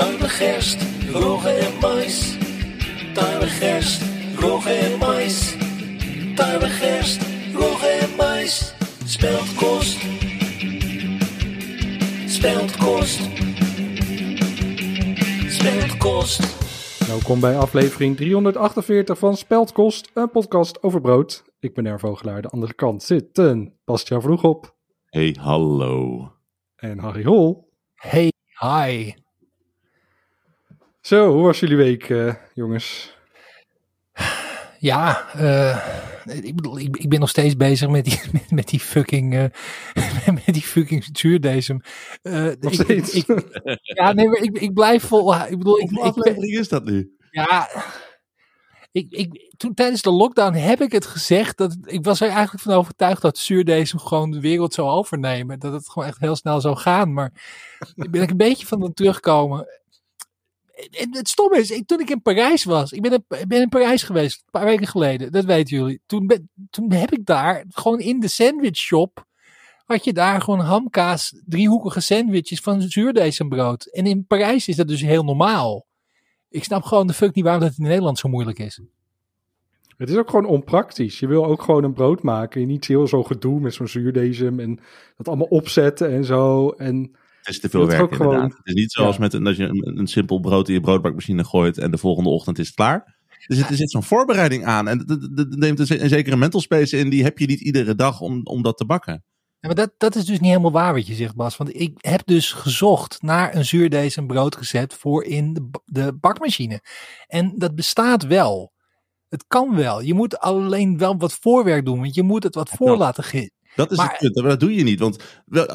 Tarwe gerst, rogge en mais. Tarwe gerst, rogge en mais. Tarwe gerst, rogge en mais. Speld kost. Speld kost. Speld kost. Welkom bij aflevering 348 van Speldkost, een podcast over brood. Ik ben Ervogelaar, aan de andere kant zitten Bastiaan Vroeg op Hey, hallo. en Harry Hol. Hey, hi. Zo, hoe was jullie week, eh, jongens? Ja, eh, ik bedoel, ik, ik ben nog steeds bezig met die, met, met die fucking, eh, met die fucking zuurdesem. Nog ik- steeds? ik- ik- ja, nee, maar ik, ik blijf vol. Ik bedoel, ik, Hoeveel aflevering is dat nu? ja, ik, ik, toen tijdens de lockdown heb ik het gezegd dat ik was er eigenlijk van overtuigd dat zuurdesem gewoon de wereld zou overnemen. Dat het gewoon echt heel snel zou gaan. Maar ik ben ik een beetje van het terugkomen. En het stomme is, toen ik in Parijs was, ik ben, in, ben in Parijs geweest, een paar weken geleden, dat weten jullie. Toen, toen heb ik daar, gewoon in de sandwich shop, had je daar gewoon hamkaas, driehoekige sandwiches van zuurdesembrood. En in Parijs is dat dus heel normaal. Ik snap gewoon de fuck niet waarom dat in Nederland zo moeilijk is. Het is ook gewoon onpraktisch. Je wil ook gewoon een brood maken. en Niet heel zo gedoe met zo'n zuurdesem en dat allemaal opzetten en zo. En Het is te veel werk gewoon- inderdaad. Het is niet zoals Ja. met een, dat je een, een simpel brood in je broodbakmachine gooit en de volgende ochtend is het klaar. Er zit, er zit zo'n voorbereiding aan en dat- neemt een, ze- een zekere mental space in. Die heb je niet iedere dag om, om dat te bakken. Ja, maar dat, dat is dus niet helemaal waar wat je zegt, Bas. Want ik heb dus gezocht naar een zuurdesem broodrecept voor in de, de bakmachine. En dat bestaat wel. Het kan wel. Je moet alleen wel wat voorwerk doen, want je moet het wat voor laten. Dat is Maar- het punt, maar dat doe je niet. Want wel,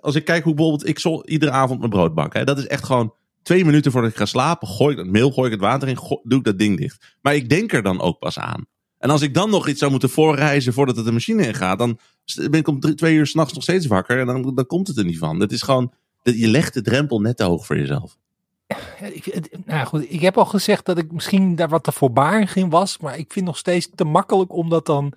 als ik kijk hoe bijvoorbeeld ik zo iedere avond mijn brood bak. Hè, dat is echt gewoon twee minuten voordat ik ga slapen. Gooi ik dat meel, gooi ik het water in, gooi- doe ik dat ding dicht. Maar ik denk er dan ook pas aan. En als ik dan nog iets zou moeten voorreizen voordat het de machine in gaat. Dan ben ik om drie- twee uur s'nachts nog steeds wakker. En dan, dan komt het er niet van. Het is gewoon, dat- je legt de drempel net te hoog voor jezelf. Ik, het- nou goed, ik heb al gezegd dat ik misschien daar wat te voorbarig in was. Maar ik vind nog steeds te makkelijk om dat dan.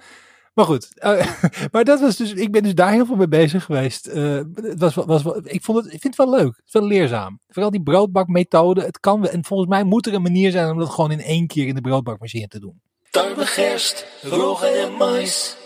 Maar goed, eh, maar dat was dus, ik ben dus daar heel veel mee bezig geweest. Eh, het was, was, was, ik, vond het, ik vind het wel leuk, het is wel leerzaam. Vooral die broodbakmethode, het kan. En volgens mij moet er een manier zijn om dat gewoon in één keer in de broodbakmachine te doen. Tarwe gerst, rogge en mais.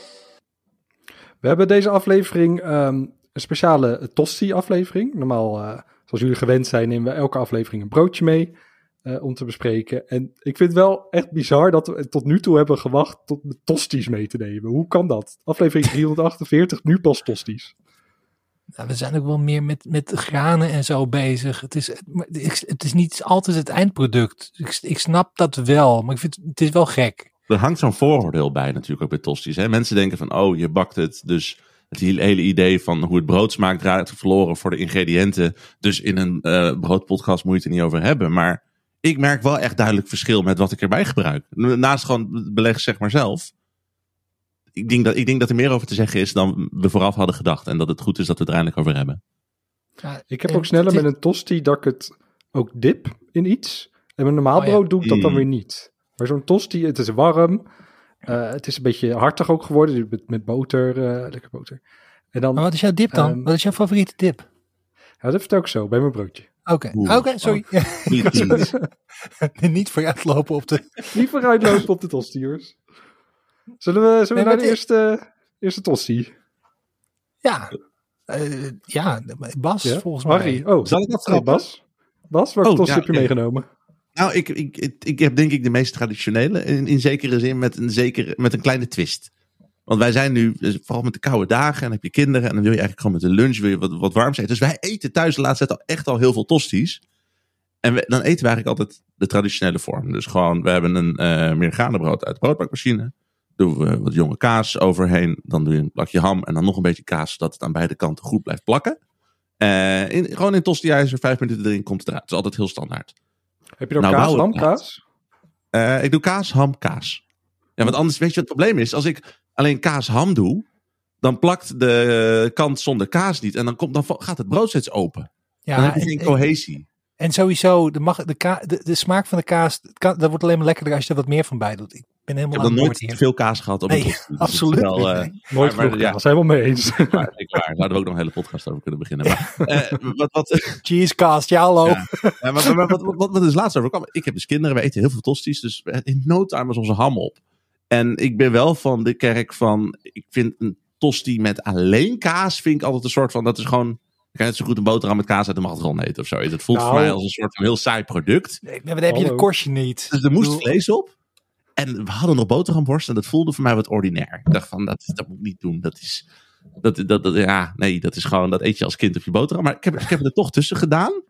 we hebben deze aflevering ehm, een speciale tosti-aflevering. Normaal, eh, zoals jullie gewend zijn, nemen we elke aflevering een broodje mee eh, om te bespreken. En ik vind het wel echt bizar dat we tot nu toe hebben gewacht tot de tosties mee te nemen. Hoe kan dat? Aflevering 348, nu pas tosties. Nou, we zijn ook wel meer met, met granen en zo bezig. Het is, het is niet altijd het eindproduct. Ik, ik snap dat wel, maar ik vind het is wel gek. Er hangt zo'n vooroordeel bij natuurlijk ook bij tosties. Hè? Mensen denken van, oh, je bakt het. Dus het hele hele idee van hoe het brood smaakt raakt verloren voor de ingrediënten. Dus in een eh, broodpodcast moet je het er niet over hebben. Maar ik merk wel echt duidelijk verschil met wat ik erbij gebruik. Naast gewoon beleg zeg maar zelf. Ik denk, dat, ik denk dat er meer over te zeggen is dan we vooraf hadden gedacht. En dat het goed is dat we het er eindelijk over hebben. Ja, Ik heb en ook sneller met een tosti dat ik het ook dip in iets. En met normaal Oh ja. brood doe ik dat dan Mm. weer niet. Maar zo'n tosti, het is warm. Eh, het is een beetje hartig ook geworden. dus Met, met boter, eh, lekker boter. En dan, Maar wat is jouw dip dan? Ehm, wat is jouw favoriete dip? ja, dat vertel ik zo bij mijn broodje. Oké, Oeh, oké, sorry. Niet vooruitlopen op de... Niet vooruitlopen op de tosti, jongens. Zullen we, zullen we Nee, naar de eerste, eerste tosti? Ja, eh, ja Bas, Ja? volgens mij. Harry, oh, Zal ik nee, aftrappen? Bas? Bas, welke Oh, tosti ja, heb je meegenomen? Nou, ik, ik, ik, ik heb denk ik de meest traditionele. In, in zekere zin met een, zekere, met een kleine twist. Want wij zijn nu, dus vooral met de koude dagen, en dan heb je kinderen. En dan wil je eigenlijk gewoon met de lunch wil je wat, wat warms eten. Dus wij eten thuis de laatste tijd al echt al heel veel tosties. En we- dan eten we eigenlijk altijd de traditionele vorm. Dus gewoon, we hebben een eh Amerikanenbrood uit de broodbakmachine. Doen we wat jonge kaas overheen. Dan doe je een plakje ham en dan nog een beetje kaas, zodat het aan beide kanten goed blijft plakken. Eh, in, gewoon in tostiijzer, vijf minuten erin, komt het eruit. Het is altijd heel standaard. Heb je dan Nou, kaas? Eh, ik doe kaas, ham, kaas. Ja, want anders weet je wat het probleem is? Als ik alleen kaas, ham doe, dan plakt de kant zonder kaas niet. En dan, komt, dan gaat het brood steeds open. dan Ja, heb je en, geen en, cohesie. en sowieso, de, mag, de, ka, de, de smaak van de kaas, dat wordt alleen maar lekkerder als je er wat meer van bij doet. Ik ben Ik helemaal heb nog het woord nooit hier. veel kaas gehad op Nee. Dus is absoluut wel, eh, niet. Nooit maar- genoeg ja. kaas, helemaal mee eens. maar, ik waar. Zouden we ook nog een hele podcast over kunnen beginnen. Maar, eh, wat, wat, Cheesecast, ja hallo. Ja. Ja, maar, maar wat, wat, wat, wat is laatst overkwam? Ik heb dus kinderen, we eten heel veel tosties. Dus in no time was onze ham op. En ik ben wel van de kerk van... Ik vind een tosti met alleen kaas... vind ik altijd een soort van... Dat is gewoon... Je kan net zo goed een boterham met kaas uit de magnetron eten of zo. Het voelt Nou. voor mij als een soort van heel saai product. Nee, maar dan heb je de korstje niet. Dus er moest Ik vlees op. En we hadden nog boterhamworst. En dat voelde voor mij wat ordinair. Ik dacht van, dat, dat moet ik niet doen. Dat is... Dat, dat, dat, ja, nee, dat is gewoon... Dat eet je als kind op je boterham. Maar ik heb, ik heb het er toch tussen gedaan.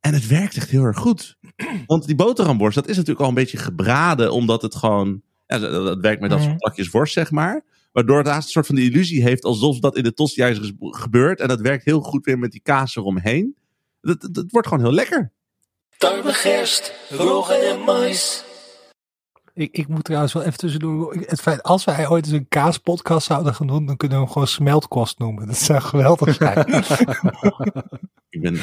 En het werkt echt heel erg goed. Want die boterhamworst, dat is natuurlijk al een beetje gebraden. Omdat het gewoon... Ja, dat dat werkt met dat soort Mhm. plakjes worst, zeg maar. Waardoor het haast een soort van de illusie heeft... alsof dat in de tosti juist is gebeurd. En dat werkt heel goed weer met die kaas eromheen. Dat, dat, dat wordt gewoon heel lekker. Tarwe, gerst, roggen en mais. Ik, ik moet trouwens wel even tussendoor. Het feit, als wij ooit eens een kaaspodcast zouden gaan doen, dan kunnen we hem gewoon smeltkost noemen. Dat zou geweldig zijn. Ik ben.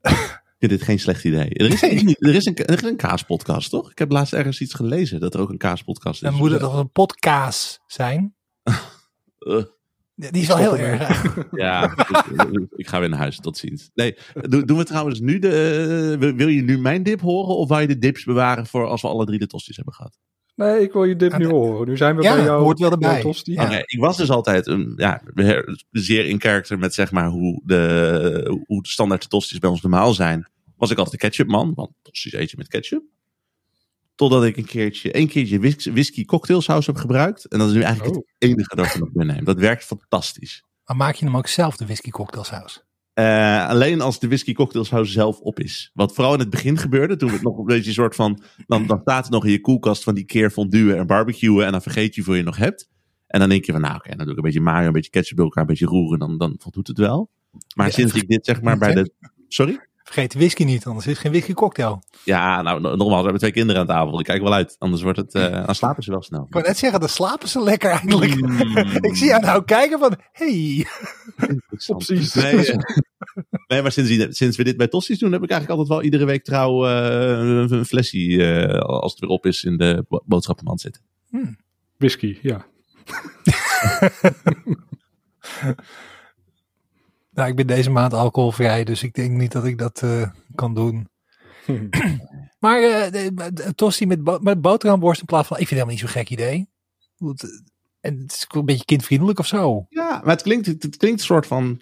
Ik vind dit geen slecht idee. Er is, er is, een, er is een kaaspodcast, toch? Ik heb laatst ergens iets gelezen dat er ook een kaaspodcast is. Dan moet het toch een podcast zijn? Eh, Ja, Die is wel heel erg. ja, ik, ik ga weer naar huis. Tot ziens. Nee, do- doen we trouwens nu de. eh, wil- je nu mijn dip horen of wil je de dips bewaren voor als we alle drie de tosties hebben gehad? Nee, ik wil je dit nu horen. Nu zijn we Ja, bij jou. hoort wel erbij. Ja. Ik was dus altijd een, ja, zeer in karakter met zeg maar hoe de, hoe de standaard tosties bij ons normaal zijn. Was ik altijd de ketchupman, want tosties eet je met ketchup. Totdat ik een keertje, één keertje whis- whisky cocktailsaus heb gebruikt. En dat is nu eigenlijk Oh. het enige dat ik nog neem. Dat werkt fantastisch. Maar maak je hem ook zelf, de whisky cocktailsaus? Eh, alleen als de whisky cocktailsaus zelf op is. Wat vooral in het begin gebeurde, toen het nog een beetje een soort van... Dan, dan staat het nog in je koelkast van die keer fonduwen en barbecuen. En dan vergeet je hoeveel je nog hebt. En dan denk je van, nou oké, dan doe ik een beetje mayo, een beetje ketchup bij elkaar, een beetje roeren. Dan, dan voldoet het wel. Maar Ja, sinds ik dit zeg maar bij de... Sorry? Vergeet de whisky niet, anders is het geen whisky cocktail. Ja, nou no- nogmaals, we hebben twee kinderen aan tafel. Ik kijk wel uit. Anders wordt het... eh, dan slapen ze wel snel. Ik wou net zeggen, dan slapen ze lekker eigenlijk. Mm. ik zie jou nou kijken van, hey. Opties. Nee, eh, nee maar sinds, sinds we dit bij Tossies doen, heb ik eigenlijk altijd wel iedere week trouw eh, een, flesje, eh, als het weer op is, in de bo- boodschappenmand zitten. Whisky, ja. Nou, ik ben deze maand alcoholvrij, dus ik denk niet dat ik dat eh, kan doen. Maar de, de tosti met, bo met boterhamworst in plaats van... Ik vind het helemaal niet zo'n gek idee. Want, eh, En het is een beetje kindvriendelijk of zo. Ja, maar het klinkt, het, klinkt een soort van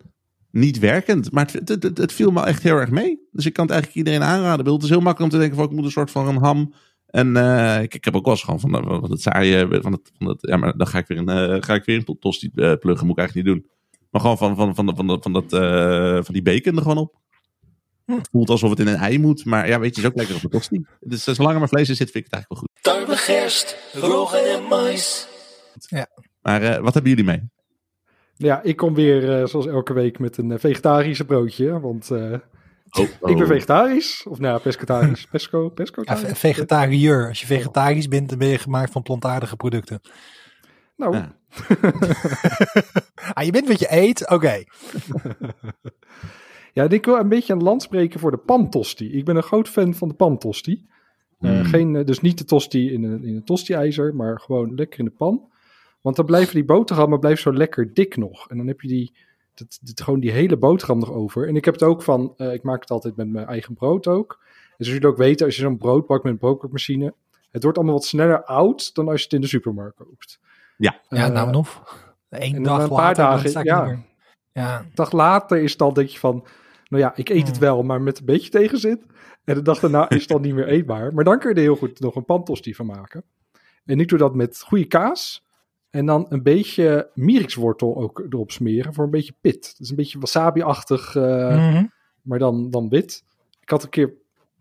niet werkend, maar het, het, het, het viel me echt heel erg mee. Dus ik kan het eigenlijk iedereen aanraden. Het is heel makkelijk om te denken van ik moet een soort van een ham. En ik, ik heb ook wel eens gewoon van, eh, van het saaie, van het, van het, ja, maar dan ga ik weer een, eh, ga ik weer een tosti pluggen, moet ik eigenlijk niet doen. Maar gewoon van, van, van, van, van, dat, eh, van die bacon er gewoon op. Het voelt alsof het in een ei moet, maar ja, weet je, is ook lekker op een tosti. Dus eh, zolang er maar vlees in zit, vind ik het eigenlijk wel goed. Tarwe, gerst, roggen en mais. Maar eh, wat hebben jullie mee? Ja, ik kom weer eh, zoals elke week met een vegetarische broodje. Want eh, Oh, ik ben vegetarisch. Of nou ja, pescatarisch. Pesco, pesco. Ja, ve- vegetariër. Als je vegetarisch bent, dan ben je gemaakt van plantaardige producten. Nou, Ja. Ah, je bent wat je eet, oké. Ja, ik wil een beetje een land spreken voor de pantosti. Ik ben een groot fan van de pantosti. Eh, Mm. geen, eh, dus niet de tosti in een, in een tosti-ijzer, maar gewoon lekker in de pan. Want dan blijven die boterhammen blijven zo lekker dik nog. En dan heb je die, dat, dat- gewoon die hele boterham nog over. En ik heb het ook van, eh, ik maak het altijd met mijn eigen brood ook. En zoals jullie ook weten, als je zo'n brood bakt met een broodbakmachine, het wordt allemaal wat sneller oud dan als je het in de supermarkt koopt. Ja. Ja, Eh, nou nog. Eén dag een paar later, dagen, ja. Ja, Een dag later is het dan, denk je van, nou ja, ik eet het wel, maar met een beetje tegenzin. En de dag daarna is het dan niet meer eetbaar. Maar dan kun je er heel goed nog een pantosti van maken. En ik doe dat met goede kaas. En dan een beetje mierikswortel ook erop smeren voor een beetje pit. Dat is een beetje wasabi-achtig, eh, Mhm. maar dan, dan wit. Ik had een keer,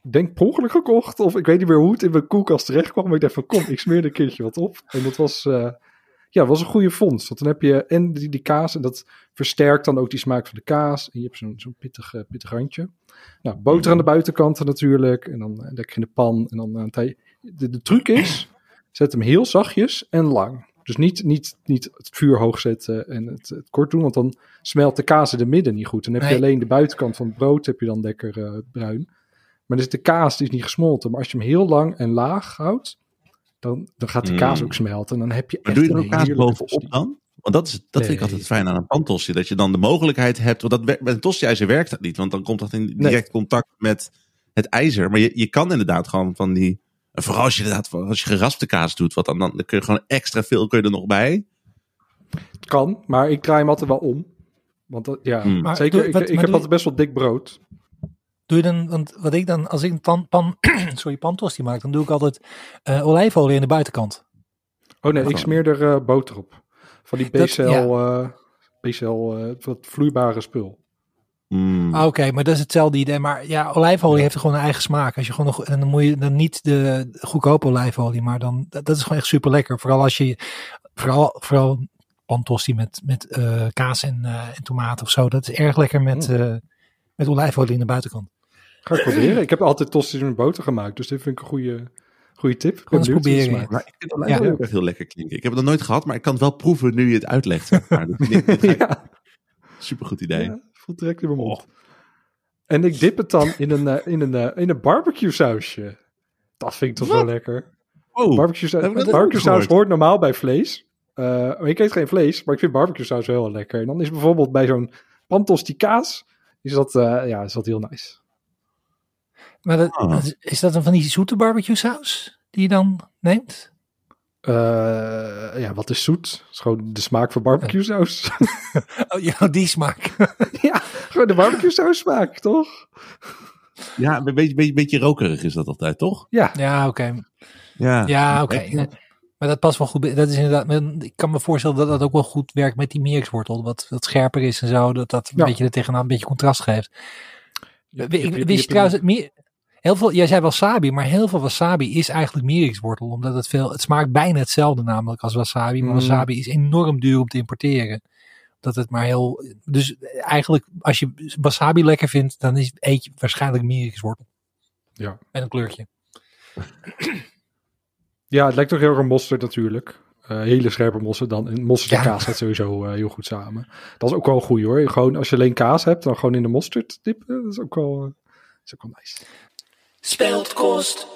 denk per ongeluk gekocht. Of ik weet niet meer hoe het in mijn koelkast terecht kwam. Maar ik dacht van, kom, ik smeer er een keertje wat op. En dat was, eh, ja, dat was een goede vondst. Want dan heb je en die, die kaas en dat versterkt dan ook die smaak van de kaas. En je hebt zo'n zo'n pittig, eh, pittig randje. Nou, boter aan de buitenkanten natuurlijk. En dan eh, lekker in de pan. En dan, eh, de, de truc is, zet hem heel zachtjes en lang. Dus niet, niet, niet het vuur hoog zetten en het, het kort doen, want dan smelt de kaas in de midden niet goed. Dan heb je Nee. alleen de buitenkant van het brood heb je dan lekker bruin. Maar dus de kaas die is niet gesmolten. Maar als je hem heel lang en laag houdt, dan, dan gaat die Mm. kaas ook smelten. En dan heb je Maar echt doe je er een ook kaas bovenop dan? Want dat, is, dat vind ik altijd fijn aan een pantosti. Dat je dan de mogelijkheid hebt. Want dat, bij een tosti-ijzer werkt dat niet. Want dan komt dat in direct contact met het ijzer. Maar je, je kan inderdaad gewoon van die... Vooral als je inderdaad als je geraspte kaas doet. Wat dan, dan, kun je gewoon extra veel kun je er nog bij. Het kan, maar ik draai hem altijd wel om. Want dat- ja, Hmm. Zeker. ik wat- ik heb altijd best wel dik brood. Doe je dan, want wat ik dan, als ik een pan, pan, sorry, pantosti maak, dan doe ik altijd eh, olijfolie in de buitenkant. Oh nee, ik smeer er eh, boter op. Van die Dat- BCL, eh BCL eh, wat vloeibare spul. Mm. Ah, Oké, maar dat is hetzelfde idee. Maar ja, olijfolie heeft gewoon een eigen smaak. Als je gewoon nog, en dan moet je dan niet de goedkope olijfolie, maar dan, dat, dat is gewoon echt super lekker. Vooral als je, vooral, vooral pantosti met, met eh, kaas en, eh, en tomaten of zo. Dat is erg lekker met, eh, met olijfolie in de buitenkant. Ga ik proberen. ik heb altijd tosti's met boter gemaakt, dus dit vind ik een goede, goede tip. Ik eens het proberen. Maar ik vind olijfolie Ja. ook echt heel lekker klinken. Ik heb het nog nooit gehad, maar ik kan het wel proeven nu je het uitlegt. Zeg maar. Ja, Supergoed idee. ja, voelt direct in mijn mond. En ik dip het dan in een, eh, in een, eh, in een barbecue sausje. Dat vind ik toch wel lekker. Oh, Barbecue, saus, barbecue saus hoort normaal bij vlees. Eh, maar ik eet geen vlees, maar ik vind barbecue saus wel heel lekker. En dan is bijvoorbeeld bij zo'n pantosti kaas, is dat, eh, ja, is dat heel nice. Maar dat, Ah. dat is- dat dan van die zoete barbecue saus die je dan neemt? Eh, ja, wat is zoet? Is gewoon de smaak van barbecue saus. Oh ja, die smaak. ja, gewoon de barbecue saus smaak, toch? ja, een beetje, beetje, beetje rokerig is dat altijd, toch? Ja, ja, oké. Ja, Ja, oké. Maar dat past wel goed. Dat is inderdaad. Ik kan me voorstellen dat dat ook wel goed werkt met die meekswortel. Wat, wat scherper is en zo. Dat dat een Ja. beetje er tegenaan een beetje contrast geeft. Je- Wist je- trouwens het meer. Heel veel, jij zei wasabi, maar heel veel wasabi is eigenlijk mierikswortel. Omdat het veel, het smaakt bijna hetzelfde namelijk als wasabi. Maar Mm. wasabi is enorm duur om te importeren. Dat het maar heel, dus eigenlijk als je wasabi lekker vindt, dan is, eet je waarschijnlijk mierikswortel. Ja. Met een kleurtje. Ja, het lijkt toch heel erg op mosterd natuurlijk. Eh, hele scherpe mosterd dan. En mosterd en Ja. kaas gaat sowieso eh, heel goed samen. Dat is ook wel goed hoor. Gewoon als je alleen kaas hebt, dan gewoon in de mosterd dippen. Dat is ook wel, eh, dat is ook wel nice. Speldkost.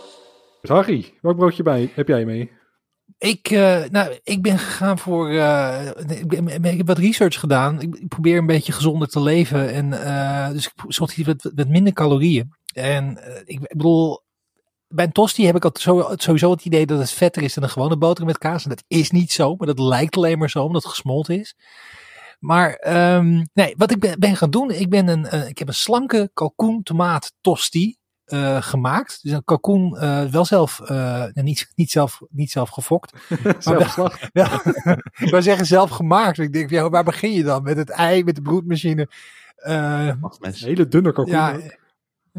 Dus Harry, welk broodje bij, heb jij mee? Ik, eh, nou, ik ben gegaan voor. eh, ik, ben- ik heb wat research gedaan. Ik, probeer een beetje gezonder te leven. En, eh, dus ik zocht iets wat, wat minder calorieën. En ik, ik bedoel, bij een tosti heb ik altijd zo, sowieso het idee dat het vetter is dan een gewone boterham met kaas. En dat is niet zo, maar dat lijkt alleen maar zo omdat het gesmolten is. Maar ehm, nee, wat ik ben, ben gaan doen, ik, ben een, eh, ik heb een slanke kalkoen tomaat tosti eh, gemaakt. Dus een kalkoen eh, wel zelf, eh, nou, niet, niet, zelf, niet zelf gefokt. Zelfslag. Ja, ik wou zeggen zelf gemaakt. Ik denk, ja, waar begin je dan? Met het ei, met de broedmachine. Eh, Wacht, mensen. Hele dunne kalkoen. ja,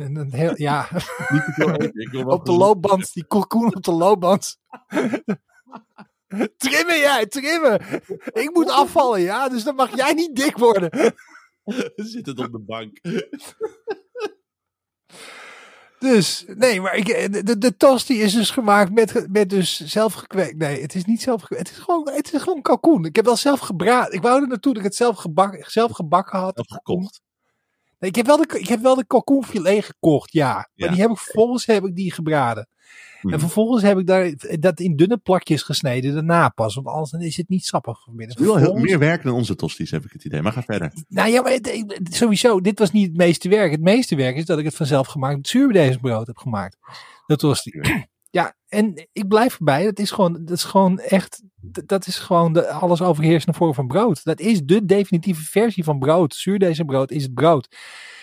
en een heel, ja, Niet te veel eten. Ik wil wel op de loopband, die kalkoen op de loopband. trimmen jij, trimmen. Ik moet afvallen, ja, dus dan mag jij niet dik worden. Zit het op de bank. Dus, nee, maar ik, de, de, de tosti is dus gemaakt met, met dus zelf gekweekt. Nee, het is niet zelf gekweekt. Het is gewoon, het is gewoon kalkoen. Ik heb wel zelf gebraad. Ik wou er naartoe dat ik het zelf, gebak, zelf gebakken had. Of gekocht. Nee, ik, heb wel de, ik heb wel de kalkoenfilet gekocht, ja. Maar Ja. die heb ik vervolgens heb ik die gebraden. Hmm. En vervolgens heb ik daar, dat in dunne plakjes gesneden daarna pas. Want anders is het niet sappig binnen. Het is wel heel, Vervolgens- meer werk dan onze tosties, heb ik het idee. Maar ga verder. Nou ja, maar het- sowieso, dit was niet het meeste werk. Het meeste werk is dat ik het vanzelf gemaakt zuurbedeesbrood heb gemaakt. Dat was die. Ja, en ik blijf erbij. Dat is gewoon, dat is gewoon echt, dat- is gewoon de alles overheersende vorm van brood. Dat is de definitieve versie van brood. Zuurdezenbrood is het brood.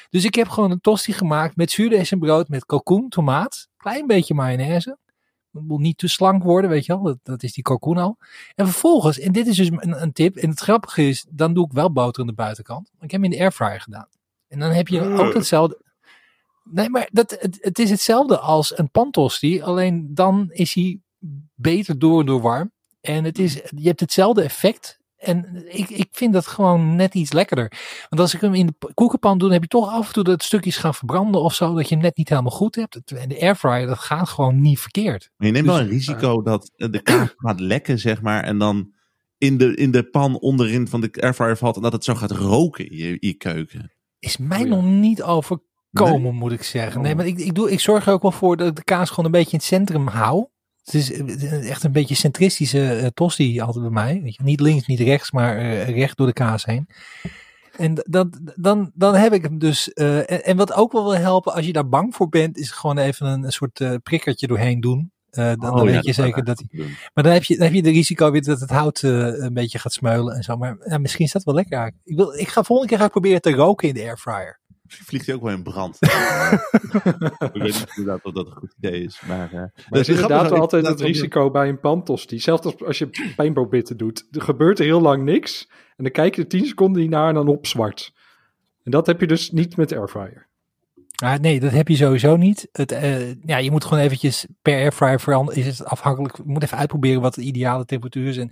Dus ik heb gewoon een tosti gemaakt met zuurdezenbrood, met kalkoen, tomaat, klein beetje mayonaise. Het moet niet te slank worden, weet je wel. Dat, dat is die kalkoen al. En vervolgens, en dit is dus een, een tip. En het grappige is, dan doe ik wel boter aan de buitenkant. Ik heb hem in de airfryer gedaan. En dan heb je ook hetzelfde. Nee, maar dat, het, het is hetzelfde als een pantosti. Alleen dan is hij beter door en door warm. En het is, je hebt hetzelfde effect. En ik, ik vind dat gewoon net iets lekkerder. Want als ik hem in de koekenpan doe, dan heb je toch af en toe dat stukjes gaan verbranden of zo. Dat je hem net niet helemaal goed hebt. En de airfryer, dat gaat gewoon niet verkeerd. Maar je neemt Dus, wel een risico dat eh, de kaas gaat lekken, zeg maar. En dan in de, in de pan onderin van de airfryer valt. En dat het zo gaat roken in je, in je keuken. Is mij Oh ja. nog niet overkomen, moet ik zeggen. Nee, Oh. maar ik, ik, doe, ik zorg er ook wel voor dat ik de kaas gewoon een beetje in het centrum hou. Het is eh, echt een beetje centristische uh, tosti altijd bij mij. Weet je, niet links, niet rechts, maar uh, recht door de kaas heen. En dan, dan, dan heb ik hem dus. Uh, en, en, wat ook wel wil helpen, als je daar bang voor bent, is gewoon even een, een soort prikkertje doorheen doen. Dan, Oh, dan ja, weet je dat zeker dat. Maar dan heb je, dan heb je de risico weer dat het hout een beetje gaat smeulen en zo. Maar ja, misschien is dat wel lekker. Ik, wil, ik ga volgende keer ga ik proberen te roken in de airfryer. Misschien vliegt hij ook wel in brand. ik weet niet inderdaad of dat een goed idee is. Maar, eh, Maar dat er is inderdaad wel altijd het risico bij een pantosti. Zelfs als, als je pijnboombitten doet. Er gebeurt er heel lang niks. En dan kijk je er 10 seconden niet naar en dan op zwart. En dat heb je dus niet met airfryer. Ah, nee, dat heb je sowieso niet. Het, eh, ja, je moet gewoon eventjes per airfryer veranderen. Is het afhankelijk. Je moet even uitproberen wat de ideale temperatuur is. En,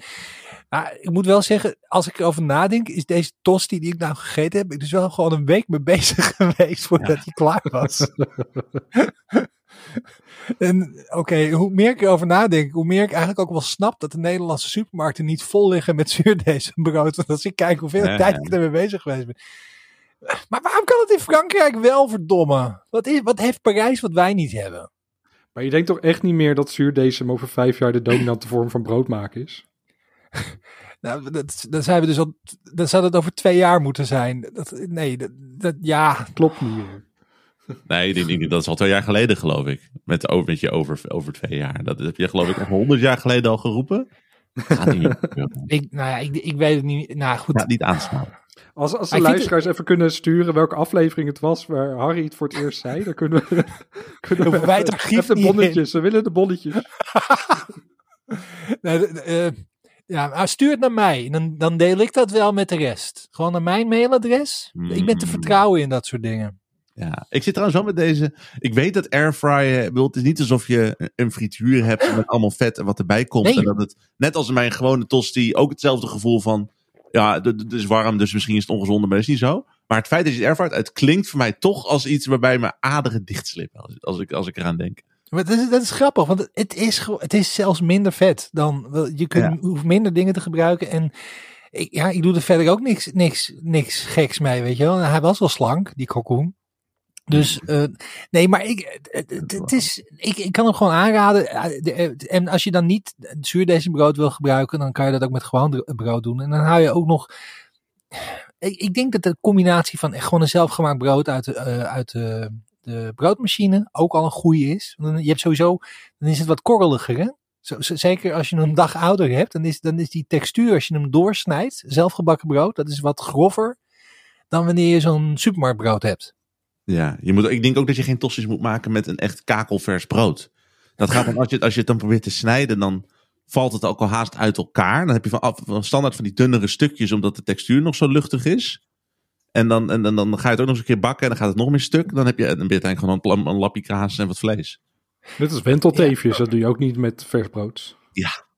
maar ik moet wel zeggen, als ik erover nadenk, is deze tosti die ik nou gegeten heb, ik dus wel gewoon een week mee bezig geweest voordat hij klaar was. en oké, hoe meer ik erover nadenk, hoe meer ik eigenlijk ook wel snap dat de Nederlandse supermarkten niet vol liggen met zuurdesembrood. Want als ik kijk hoeveel Ja, tijd ja. ik ermee bezig geweest ben. Maar waarom kan het in Frankrijk wel, verdomme? Wat, is, wat heeft Parijs wat wij niet hebben? Maar je denkt toch echt niet meer dat zuurdesem over vijf jaar de dominante vorm van brood maken is? Nou, dat, dan zijn we dus al. Dan zou het over twee jaar moeten zijn. Dat, nee, dat, dat- ja. Klopt niet. Nee, dat is al twee jaar geleden, geloof ik. Met, over- met je over, over twee jaar. Dat heb je, geloof ik, al honderd jaar geleden al geroepen. Gaat niet, Ik, nou ja, ik, ik weet het niet. Nou goed. Niet aanstaan. Als, als de Maar luisteraars even kunnen sturen welke aflevering het was waar Harry het voor het eerst zei, dan kunnen we, kunnen we wij het even- archief even de niet in. bonnetjes. We willen de bonnetjes. Nee, de- de, eh, ja, maar stuur het naar mij. Dan, dan deel ik dat wel met de rest. Gewoon naar mijn mailadres. Ik ben te Mm. vertrouwen in dat soort dingen. Ja, ik zit trouwens wel met deze. Ik weet dat bedoel, Het is niet alsof je een frituur hebt met allemaal vet en wat erbij komt. Nee. En dat het, net als in mijn gewone tosti, ook hetzelfde gevoel van. Ja, het is warm, dus misschien is het ongezonder, maar dat is niet zo. Maar het feit dat je het het klinkt voor mij toch als iets waarbij mijn aderen dichtslippen. Als, als, ik, als ik eraan denk. Maar dat is, dat is grappig, want het is, het is zelfs minder vet dan. Je kunt, Ja. hoeft minder dingen te gebruiken. En ik, ja, ik doe er verder ook niks, niks, niks geks mee, weet je wel. Hij was wel slank, die kalkoen. Dus eh, nee, maar ik, het, is, ik, ik kan hem gewoon aanraden. Eh, eh, En als je dan niet zuurdesembrood wil gebruiken, dan kan je dat ook met gewoon brood doen. En dan hou je ook nog. Ik, ik denk dat de combinatie van echt gewoon een zelfgemaakt brood uit de, uit de, de broodmachine ook al een goede is. Je hebt sowieso, dan is het wat korreliger, hè? Zo, zeker als je een dag ouder hebt, dan is, dan is die textuur, als je hem doorsnijdt, zelfgebakken brood, dat is wat grover dan wanneer je zo'n supermarktbrood hebt. Ja, je moet, ik denk ook dat je geen tosti's moet maken met een echt kakelvers brood. Dat gaat dan, als je, als je het dan probeert te snijden, dan valt het ook al haast uit elkaar. Dan heb je van, van standaard van die dunnere stukjes, omdat de textuur nog zo luchtig is. En dan, en, dan, dan ga je het ook nog eens een keer bakken en dan gaat het nog meer stuk. Dan heb je, dan ben je uiteindelijk gewoon een, een lapje kaas en wat vlees. Net als wentelteefjes, dat doe je ook niet met vers brood.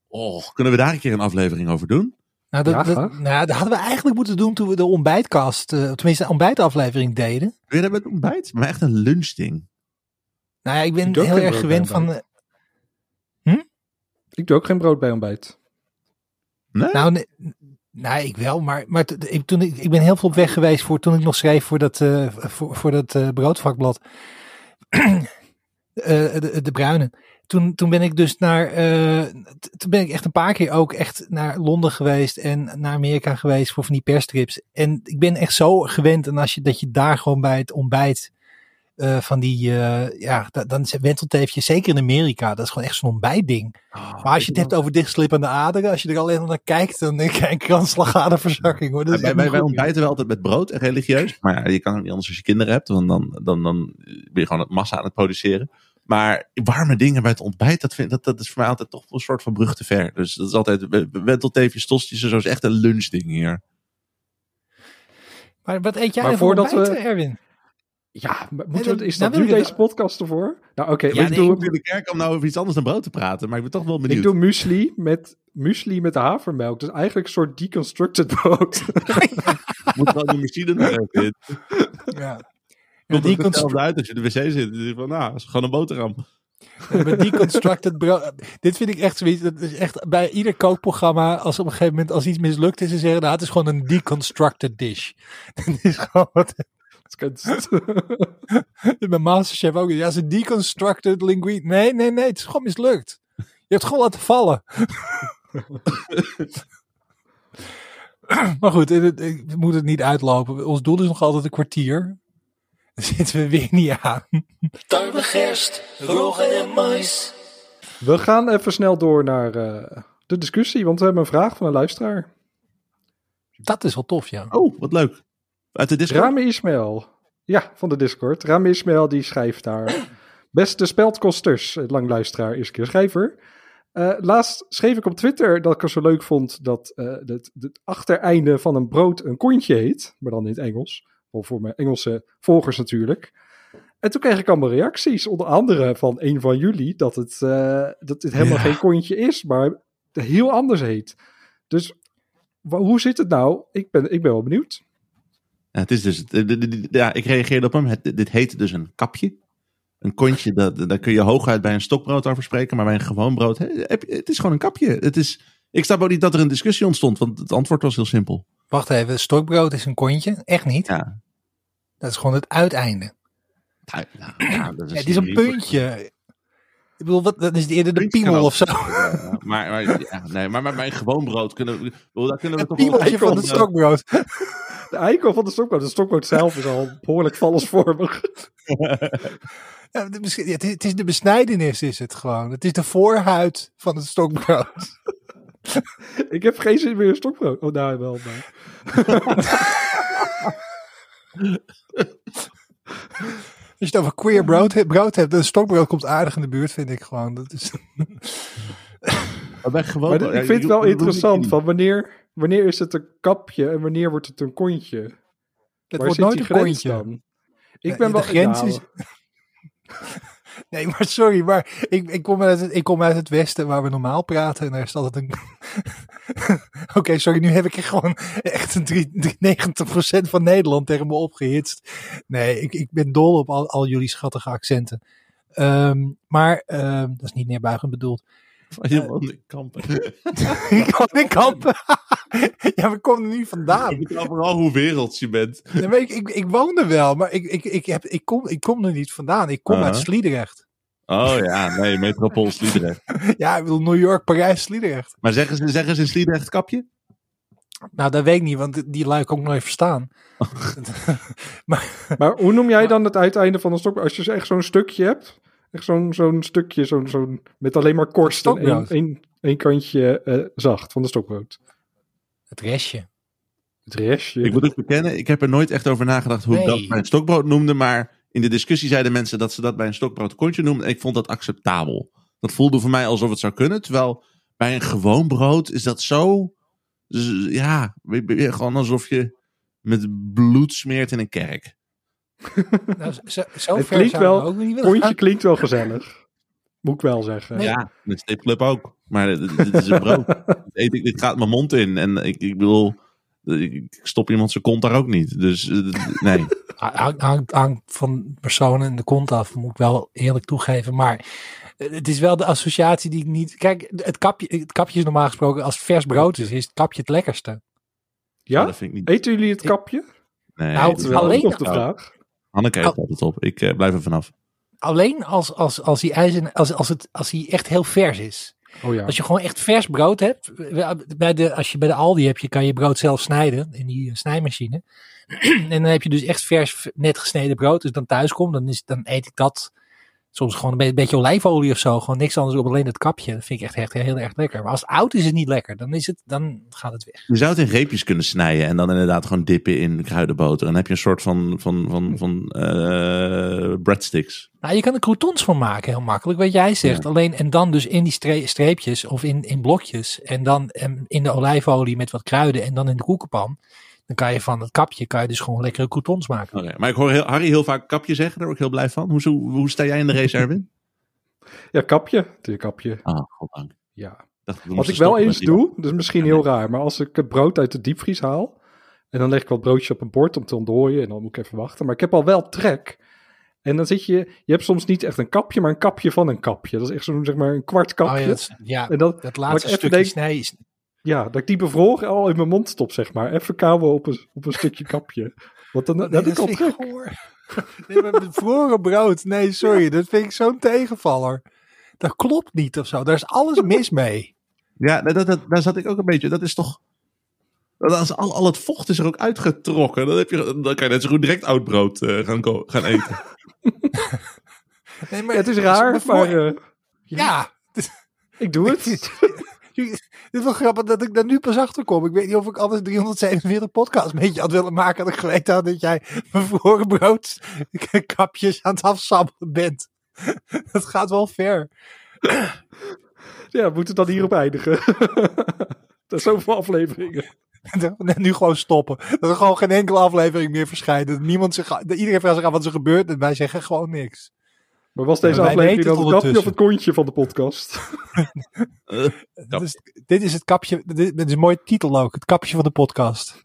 Oh, kunnen we daar een keer een aflevering over doen? Nou, dat, Ja, dat, nou, dat hadden we eigenlijk moeten doen toen we de ontbijtkast, eh, tenminste de ontbijtaflevering deden. Wil je dat met ontbijt? Maar echt een lunchding. Nou ja, ik ben Ik heel erg gewend van... eh, Ik doe ook geen brood bij ontbijt. Nee? Nou, nee, nee, ik wel, maar, maar ik, toen ik, ik ben heel veel op weg geweest voor toen ik nog schreef voor dat, eh, voor, voor dat eh, broodvakblad. Eh, de, de bruine. Toen, toen ben ik dus naar, toen ben ik echt een paar keer ook echt naar Londen geweest en naar Amerika geweest voor van die persstrips. En ik ben echt zo gewend en als je, dat je daar gewoon bij het ontbijt eh, van die, eh, ja, da- dan is wentelteefje, zeker in Amerika, dat is gewoon echt zo'n ontbijtding. Maar als je het hebt over dichtslippende aderen, als je er alleen naar kijkt, dan denk ik een kransslagaderverzakking hoor. Dat is wij, ontbijten wel altijd met brood en religieus. Maar ja, je kan het niet anders als je kinderen hebt. Want dan, dan, dan ben je gewoon het massa aan het produceren. Maar warme dingen bij het ontbijt, dat, vind, dat, dat is voor mij altijd toch een soort van brug te ver. Dus dat is altijd wentelteefjes, tostjes en zo is echt een lunchding hier. Maar wat eet jij Maar voor voordat ontbijt, we- Erwin? Ja, moeten we, is dat nu ik deze podcast ervoor? Nou oké, Ja, ik, nee, doe, Ik de kerk om nou over iets anders dan brood te praten. Maar ik ben toch wel ik benieuwd. doe muesli met, muesli met havermelk. Dus eigenlijk een soort deconstructed brood. Moet wel de machine nog in. Ja. Komt die het hetzelfde uit als je in de wc zit. Dan denk je van, nou, dat is gewoon een boterham. Met deconstructed brood. Dit vind ik echt zoiets. Dat is echt bij ieder kookprogramma. Als op een gegeven moment als iets mislukt is, ze zeggen nou, het is gewoon een deconstructed dish. Dat is gewoon wat. Bij Masterchef ook. Ja, ze deconstructed linguine. Nee, nee, nee. Het is gewoon mislukt. Je hebt het gewoon laten vallen. maar goed, ik moet het niet uitlopen. Ons doel is nog altijd een kwartier. Daar zitten we weer niet aan. Tarwe, gerst, rogge en mais. We gaan even snel door naar eh, de discussie, want we hebben een vraag van een luisteraar. Dat is wel tof, ja. Oh, wat leuk. Uit de Discord? Rame Ismail. Ja, van de Discord. Rame Ismail die schrijft daar. Beste speldkosters, eh, lang luisteraar, eerste keer schrijver. Eh, laatst schreef ik op Twitter dat ik het zo leuk vond dat eh, het, het achtereinde van een brood een kontje heet. Maar dan in het Engels. Wel voor mijn Engelse volgers natuurlijk. En toen kreeg ik allemaal reacties. Onder andere van een van jullie. Dat het, eh, dat het helemaal Ja. geen kontje is. Maar heel anders heet. Dus hoe zit het nou? Ik ben, ik ben wel benieuwd. Ja, het is dus, ja, ik reageerde op hem. Het, dit heet dus een kapje. Een kontje, dat, daar kun je hooguit bij een stokbrood over spreken. Maar bij een gewoon brood, het is gewoon een kapje. Het is, ik snap ook niet dat er een discussie ontstond, want het antwoord was heel simpel. Wacht even, stokbrood is een kontje? Echt niet? Ja, Dat is gewoon het uiteinde. nou, nou, ja, dat Ja, het is een puntje. Ik bedoel, wat, dat is eerder de Puntje piemel of zo. Ja, maar, maar, ja, nee, maar, maar bij een gewoon brood kunnen we, bedoel, daar kunnen we toch wel... piemeltje van het stokbrood. De eikel van de stokbrood. De stokbrood zelf is al behoorlijk vallesvormig. Ja, de het, is, de besnijdenis, is het gewoon. Het is de voorhuid van het stokbrood. Ik heb geen zin meer in stokbrood. Oh, nou wel. Maar. Als je het over queer brood, he- brood hebt, een stokbrood komt aardig in de buurt, vind ik gewoon. Dat is, Maar gewoon Maar ik vind het wel interessant. Van wanneer, wanneer is het een kapje en wanneer wordt het een kontje? het Waar wordt nooit een kontje. dan? Ik ben wel grens is- Nee, maar sorry, maar ik, ik, kom uit het, ik kom uit het westen waar we normaal praten en daar is altijd een... Oké, sorry, nu heb ik er gewoon echt een drie- drie- 90% van Nederland tegen me opgehitst. Nee, ik, ik ben dol op al, al jullie schattige accenten. Ehm, maar ehm, dat is niet neerbuigend bedoeld. Van helemaal in kampen. ik kan in kampen. ja, maar kom er nu vandaan. Ik weet vooral hoe werelds je bent. Nee, maar ik, ik, ik woon er wel, maar ik, ik, ik, heb, ik, kom, ik kom er niet vandaan. Ik kom Uh-huh. uit Sliedrecht. Oh ja, nee, metropool Sliedrecht. Ja, ik bedoel New York, Parijs, Sliedrecht. Maar zeggen ze, zeggen ze in Sliedrecht kapje? Nou, dat weet ik niet, want die lui kan ik nooit verstaan. Maar hoe noem jij dan het uiteinde van een stokbrood? Als je echt zo'n stukje hebt. Echt zo'n zo'n stukje, zo'n zo'n met alleen maar korst en één, Stokbrood. één, één kantje eh, zacht van de stokbrood. Het restje. Het restje. Ik moet ook bekennen, ik heb er nooit echt over nagedacht hoe ik dat bij een stokbrood noemde. Maar in de discussie zeiden mensen dat ze dat bij een stokbrood kontje noemden. En ik vond dat acceptabel. Dat voelde voor mij alsof het zou kunnen. Terwijl bij een gewoon brood is dat zo... Ja, gewoon alsof je met bloed smeert in een kerk. Nou, zo, zo Het ver klinkt wel- ook niet willen Kontje gaan. klinkt wel gezellig. Moet ik wel zeggen. Nee. Ja, met stipclub ook. Maar dit, dit is een brood. Dit eet ik, dit gaat mijn mond in. En ik, ik bedoel, ik stop iemand zijn kont daar ook niet. Dus eh, nee. Hangt hangt- hangt van personen in de kont af, moet ik wel eerlijk toegeven. Maar eh, het is wel de associatie die ik niet... Kijk, het kapje, het kapje is normaal gesproken, als vers brood is, is het kapje het lekkerste. Ja? dat vind ik niet. Eten jullie het kapje? Nee, Nou, alleen- nog de vraag. Hanneke eet Oh. altijd op. Ik eh, blijf er vanaf. Alleen als, als, als, die ijzer, als, als, het, als die echt heel vers is. Oh ja. Als je gewoon echt vers brood hebt, bij de, als je bij de Aldi hebt, je kan je brood zelf snijden in die eh, snijmachine. en dan heb je dus echt vers, net gesneden brood. Dus dan thuis komt, dan, is, dan eet ik dat soms gewoon een be- beetje olijfolie of zo. Gewoon niks anders op, alleen het kapje. Dat vind ik echt, echt heel erg lekker. Maar als het oud is, is het niet lekker. Dan, is het, dan gaat het weg. Je zou het in reepjes kunnen snijden en dan inderdaad gewoon dippen in kruidenboter. En dan heb je een soort van, van, van, van eh, breadsticks. Nou, je kan er croutons van maken, heel makkelijk, wat jij zegt. Alleen, en dan dus in die stre- streepjes of in, in blokjes. En dan in de olijfolie met wat kruiden en dan in de koekenpan. Dan kan je van het kapje kan je dus gewoon lekkere croutons maken. Oké, Maar ik hoor heel, Harry heel vaak kapje zeggen, daar word ik heel blij van. Hoe, hoe, hoe sta jij in de race, Erwin? Ja, kapje. Natuurlijk kapje. Ah, goddank. Ja. Wat ik wel eens doe, dat is misschien heel raar, maar als ik het brood uit de diepvries haal en dan leg ik wat broodjes op een bord om te ontdooien en dan moet ik even wachten. Maar ik heb al wel trek. En dan zit je, je hebt soms niet echt een kapje, maar een kapje van een kapje. Dat is echt zo'n, zeg maar, een kwart kapje. Oh ja, dat, ja, en dan, dat laatste stukje denk- snij is... ja, dat ik die bevroren al in mijn mond stop, zeg maar. Even kauwen op een, op een stukje kapje. Want dan, dan Nee, heb ik dat al trek. Nee, maar bevroren brood. Nee, sorry. Dat vind ik zo'n tegenvaller. dat klopt niet of zo. Daar is alles mis mee. Ja, dat, dat, dat- daar zat ik ook een beetje. Dat is toch. Dat is al, al het vocht is er ook uitgetrokken. Dan, heb je, dan kan je net zo goed direct oud brood eh, gaan, gaan eten. Nee, maar het is raar, maar eh, ja, ik doe het. Het is wel grappig dat ik daar nu pas achter kom. Ik weet niet of ik anders 347 podcasts met je had willen maken. Dat ik geweten had dat jij bevroren brood kapjes aan het afsabbelen bent. Dat gaat wel ver. Ja, we moeten dan hierop eindigen. dat is zoveel afleveringen. nu gewoon stoppen. Dat er gewoon geen enkele aflevering meer verschijnt. Dat niemand zich, dat iedereen vraagt zich af wat er gebeurt en wij zeggen gewoon niks. Maar was deze Ja, aflevering dan het het kapje of het kontje van de podcast? Eh, Dit is, dit is het kapje, dit, dit is een mooie titel ook. Het kapje van de podcast.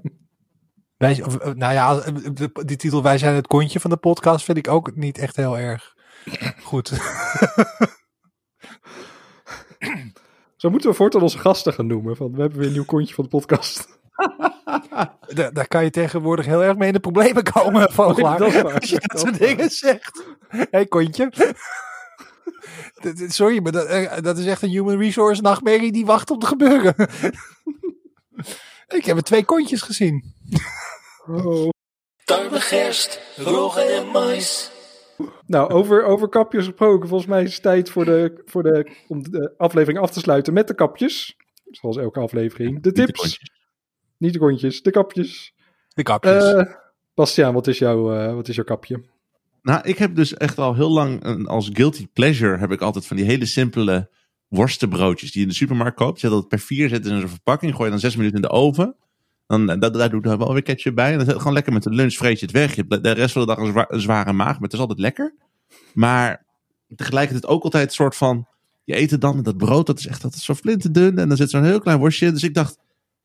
wij, of, eh, nou ja, de- die titel Wij zijn het kontje van de podcast vind ik ook niet echt heel erg goed. Zo moeten we voortaan onze gasten gaan noemen. Van, we hebben weer een nieuw kontje van de podcast. Daar, daar kan je tegenwoordig heel erg mee in de problemen komen, Vogelaar. dat is waar. Als je dat Dat soort dingen zegt. Hé, hey, kontje. Sorry, maar dat, eh, dat is echt een human resource nachtmerrie die wacht op te gebeuren. Ik heb er twee kontjes gezien. Oh. Tarwe, gerst, roggen en mais. Nou, over, over kapjes gesproken. Volgens mij is het tijd voor de, voor de, om de aflevering af te sluiten met de kapjes. Zoals elke aflevering. De niet de tips. kontjes. Niet de kontjes, de kapjes. De kapjes. Eh Bastiaan, wat is, jouw, eh, wat is jouw kapje? Nou, ik heb dus echt al heel lang een, als guilty pleasure heb ik altijd van die hele simpele worstenbroodjes die je in de supermarkt koopt. Zet dat per vier, zet in een verpakking, gooi je dan zes minuten in de oven. Dan, eh, dat, daar doe ik dan wel weer ketchup bij. En dan gewoon lekker met de lunch vreet je het weg. Je hebt de rest van de dag een, zwa- een zware maag, maar het is altijd lekker. Maar tegelijkertijd ook altijd een soort van, je eet het dan en dat brood, dat is echt dat is zo flinterdun. En dan zit zo'n heel klein worstje. Dus ik dacht,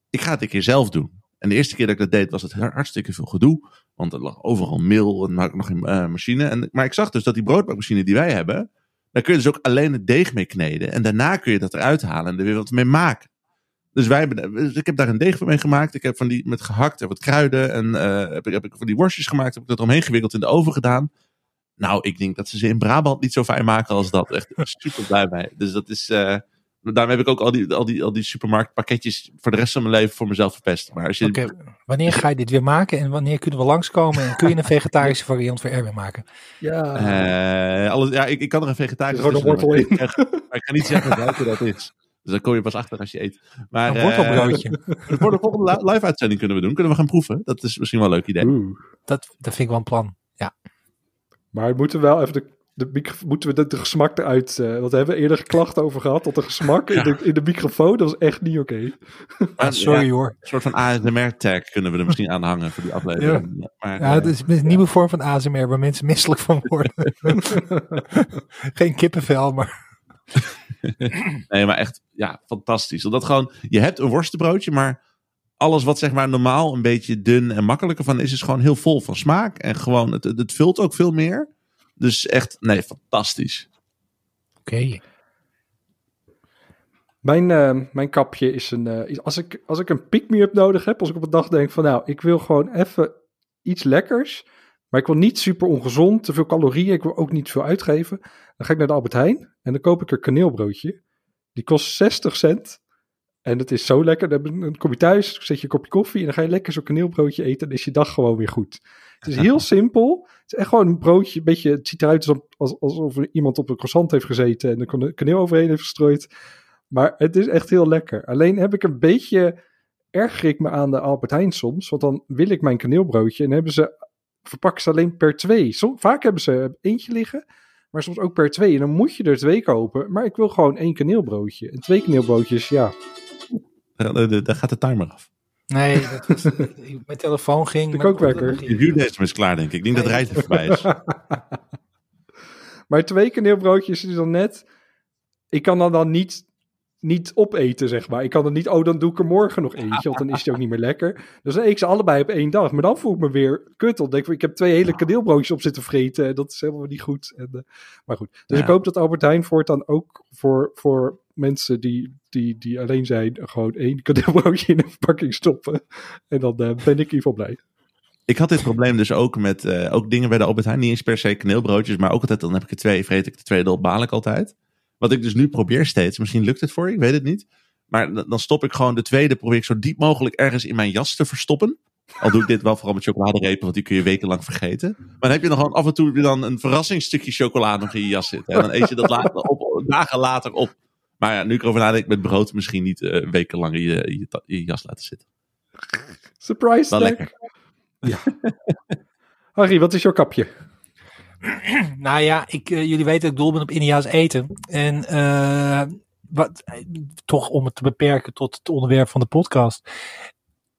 ik ga het een keer zelf doen. En de eerste keer dat ik dat deed, was het hartstikke veel gedoe. Want er lag overal meel en ook nog geen eh, machine. En, maar ik zag dus dat die broodbakmachine die wij hebben, daar kun je dus ook alleen het deeg mee kneden. En daarna kun je dat eruit halen en er weer wat mee maken. Dus, wij, hebben- dus ik heb daar een deeg mee gemaakt. Ik heb van die met gehakt en wat kruiden. En eh, heb, ik, heb ik van die worstjes gemaakt. Heb ik dat omheen gewikkeld in de oven gedaan. Nou, ik denk dat ze ze in Brabant niet zo fijn maken als dat. Echt super blij mee. Dus dat is. eh daarom heb ik ook al die, al, die, al die supermarktpakketjes voor de rest van mijn leven voor mezelf verpest. Maar als je, Oké, wanneer ga je dit weer maken en wanneer kunnen we langskomen en kun je een vegetarische variant voor Erwin maken? Ja, Eh, alles, ja, ik, ik kan er een vegetarisch is gewoon een tussen doen, wortel maar ik- Maar ik ga niet zeggen welke dat is. Dus dan kom je pas achter als je eet. Maar, Een wortelbroodje. voor de volgende li- live-uitzending kunnen we doen. Kunnen we gaan proeven. Dat is misschien wel een leuk idee. Oeh. Dat, dat vind ik wel een plan. Maar we moeten wel even de, de, moeten we de, de gesmak eruit... eh, want we hebben eerder klachten over gehad dat de gesmak in, de, in de microfoon, dat was echt niet oké. Maar, sorry ja, hoor. een soort van ASMR-tag kunnen we er misschien aan hangen voor die aflevering. Ja. Maar, Ja, eh, het is een nieuwe vorm van ASMR waar mensen misselijk van worden. Geen kippenvel, maar Nee, maar echt, ja, fantastisch. Omdat gewoon, je hebt een worstenbroodje, maar alles wat zeg maar normaal een beetje dun en makkelijker van is, is gewoon heel vol van smaak. En gewoon, het, het vult ook veel meer. Dus echt, nee, fantastisch. oké. Mijn, eh, mijn kapje is een. eh, als, ik, als ik een pick-me-up nodig heb, als ik op een dag denk van nou, ik wil gewoon even iets lekkers. Maar ik wil niet super ongezond, te veel calorieën. Ik wil ook niet veel uitgeven. Dan ga ik naar de Albert Heijn en dan koop ik een kaneelbroodje. Die kost 60 cent. En het is zo lekker. Dan kom je thuis, zet je een kopje koffie en dan ga je lekker zo'n kaneelbroodje eten. En dan is je dag gewoon weer goed. Het is heel simpel. Het is echt gewoon een broodje. Een beetje, het ziet eruit alsof, als- alsof iemand op een croissant heeft gezeten en er kane- kaneel overheen heeft gestrooid. Maar het is echt heel lekker. Alleen heb ik een beetje, erger ik me aan de Albert Heijn soms. Want dan wil ik mijn kaneelbroodje en hebben ze, verpakken ze alleen per twee. Som, vaak hebben ze eentje liggen, maar soms ook per twee. En dan moet je er twee kopen. Maar ik wil gewoon één kaneelbroodje. En twee kaneelbroodjes, ja. Daar, gaat de timer af. Nee, dat was, mijn telefoon ging. De kookwekker. De is klaar, denk ik. Ik denk dat Rijt er voorbij is. Maar twee kaneelbroodjes is dan net. Ik kan dan, dan niet, niet opeten, zeg maar. Ik kan dan niet, oh, dan doe ik er morgen nog eentje, want dan is het ook niet meer lekker. Dus dan eet ik ze allebei op één dag. Maar dan voel ik me weer kut. Dan denk ik, ik heb twee hele kaneelbroodjes op zitten vreten. En dat is helemaal niet goed. En, eh, maar goed. Dus Ja. ik hoop dat Albert Heijn voortaan ook voor, voor mensen die, die, die alleen zijn, gewoon één kaneelbroodje in een verpakking stoppen. En dan eh, ben ik in ieder geval blij. ik had dit probleem dus ook met eh, ook dingen bij de Albert Heijn. Niet eens per se kaneelbroodjes, maar ook altijd, dan heb ik er twee, vreet ik de tweede op, baal ik altijd. Wat ik dus nu probeer steeds, misschien lukt het voor je, ik weet het niet. Maar dan stop ik gewoon de tweede, probeer ik zo diep mogelijk ergens in mijn jas te verstoppen. Al doe ik dit wel vooral met chocoladerepen, want die kun je wekenlang vergeten. Maar dan heb je nog gewoon af en toe dan een verrassingsstukje chocolade nog in je jas zitten. En dan eet je dat later op, dagen later op. Maar ja, nu ik erover nadenk, met brood misschien niet eh, wekenlang in je, je, jas laten zitten. Surprise Wel lekker. Ja. Harry, wat is jouw kapje? Nou ja, ik, eh, jullie weten dat ik dol ben op Indiaas eten. En eh, wat, toch om het te beperken tot het onderwerp van de podcast.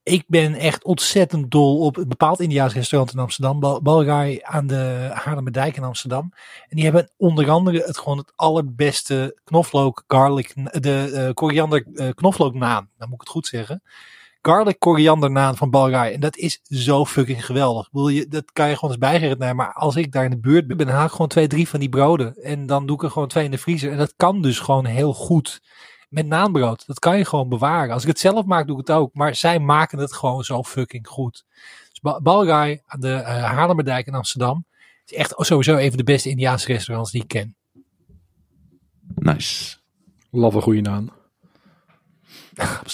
Ik ben echt ontzettend dol op een bepaald Indiaas restaurant in Amsterdam. Bal- Balgai aan de Haarlemmerdijk in Amsterdam. En die hebben onder andere het gewoon het allerbeste knoflook garlic, de eh, koriander knoflook naan. Dan moet ik het goed zeggen. Garlic koriander naan van Balgai. En dat is zo fucking geweldig. Ik bedoel, je, dat kan je gewoon eens bijgerend naar. Maar als ik daar in de buurt ben, dan haal ik gewoon twee, drie van die broden. En dan doe ik er gewoon twee in de vriezer. En dat kan dus gewoon heel goed met naanbrood. Dat kan je gewoon bewaren. Als ik het zelf maak, doe ik het ook. Maar zij maken het gewoon zo fucking goed. Dus Balgai aan de eh Haarlemmerdijk in Amsterdam. is echt sowieso een van de beste Indiaanse restaurants die ik ken. Nice. Love een goede naam.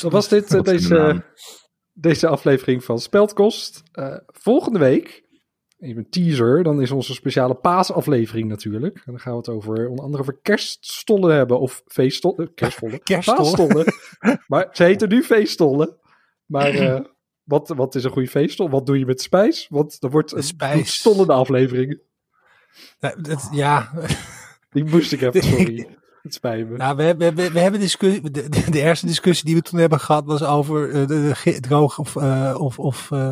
Dat was dit, eh, deze, deze aflevering van Speldkost. Eh, volgende week, even een teaser, dan is onze speciale paasaflevering natuurlijk. En dan gaan we het over onder andere over kerststollen hebben. Of feeststollen. Kerststollen. Kerststollen. Paasstollen. maar ze heten nu feeststollen. Maar eh, wat, wat is een goede feeststol? Wat doe je met spijs? Want er wordt een spijs. stollende aflevering. Dat- ja, Die moest ik even, sorry. Het spijt me. Nou, we, hebben- we, we hebben discussie. De, de, de eerste discussie die we toen hebben gehad was over eh, de, de gi- droog of, eh, of, of eh,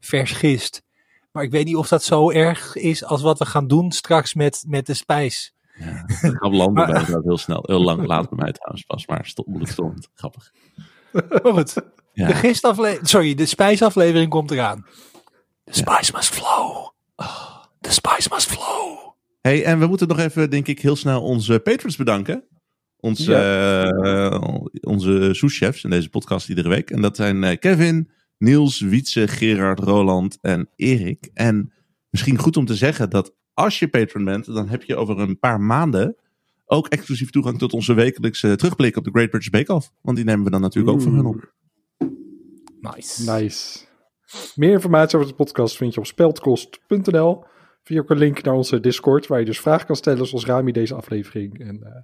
vers gist. Maar ik weet niet of dat zo erg is als wat we gaan doen straks met, met de spijs. Ja, dat gaat landen bij inderdaad heel snel. Heel lang laat bij mij trouwens pas, maar stop, moeilijk stond. Grappig. Maar goed, Ja. de gistaflevering, sorry, de spijsaflevering komt eraan. The spice must flow. Oh, the spice must flow. Hey, en we moeten nog even, denk ik, heel snel onze patrons bedanken. Onze, eh, onze souschefs in deze podcast iedere week. En dat zijn eh, Kevin, Niels, Wietse, Gerard, Roland en Erik. En misschien goed om te zeggen dat als je patron bent, dan heb je over een paar maanden ook exclusief toegang tot onze wekelijkse terugblik op de Great British Bake Off. Want die nemen we dan natuurlijk ook voor hun op. Nice. Nice. Meer informatie over de podcast vind je op speldkost.nl. Via ook een link naar onze Discord, waar je dus vragen kan stellen, zoals Rami deze aflevering. En eh,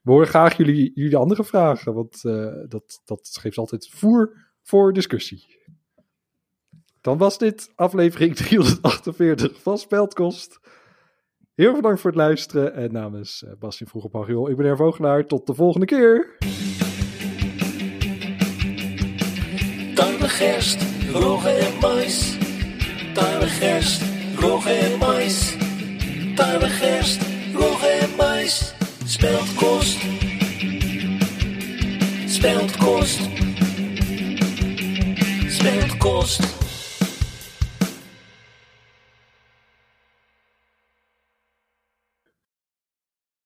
we horen graag jullie, jullie andere vragen, want eh, dat, dat geeft altijd voer voor discussie. Dan was dit aflevering 348 van Speldkost. Heel erg bedankt voor het luisteren. En namens uh, Bastien Vroeg op Ariel, ik ben Er Vogelaar. Tot de volgende keer. Tarwe gerst, en mais. Rogge en mais. Tarwe gerst, rogge en mais. Speldkost. Speldkost. Speldkost.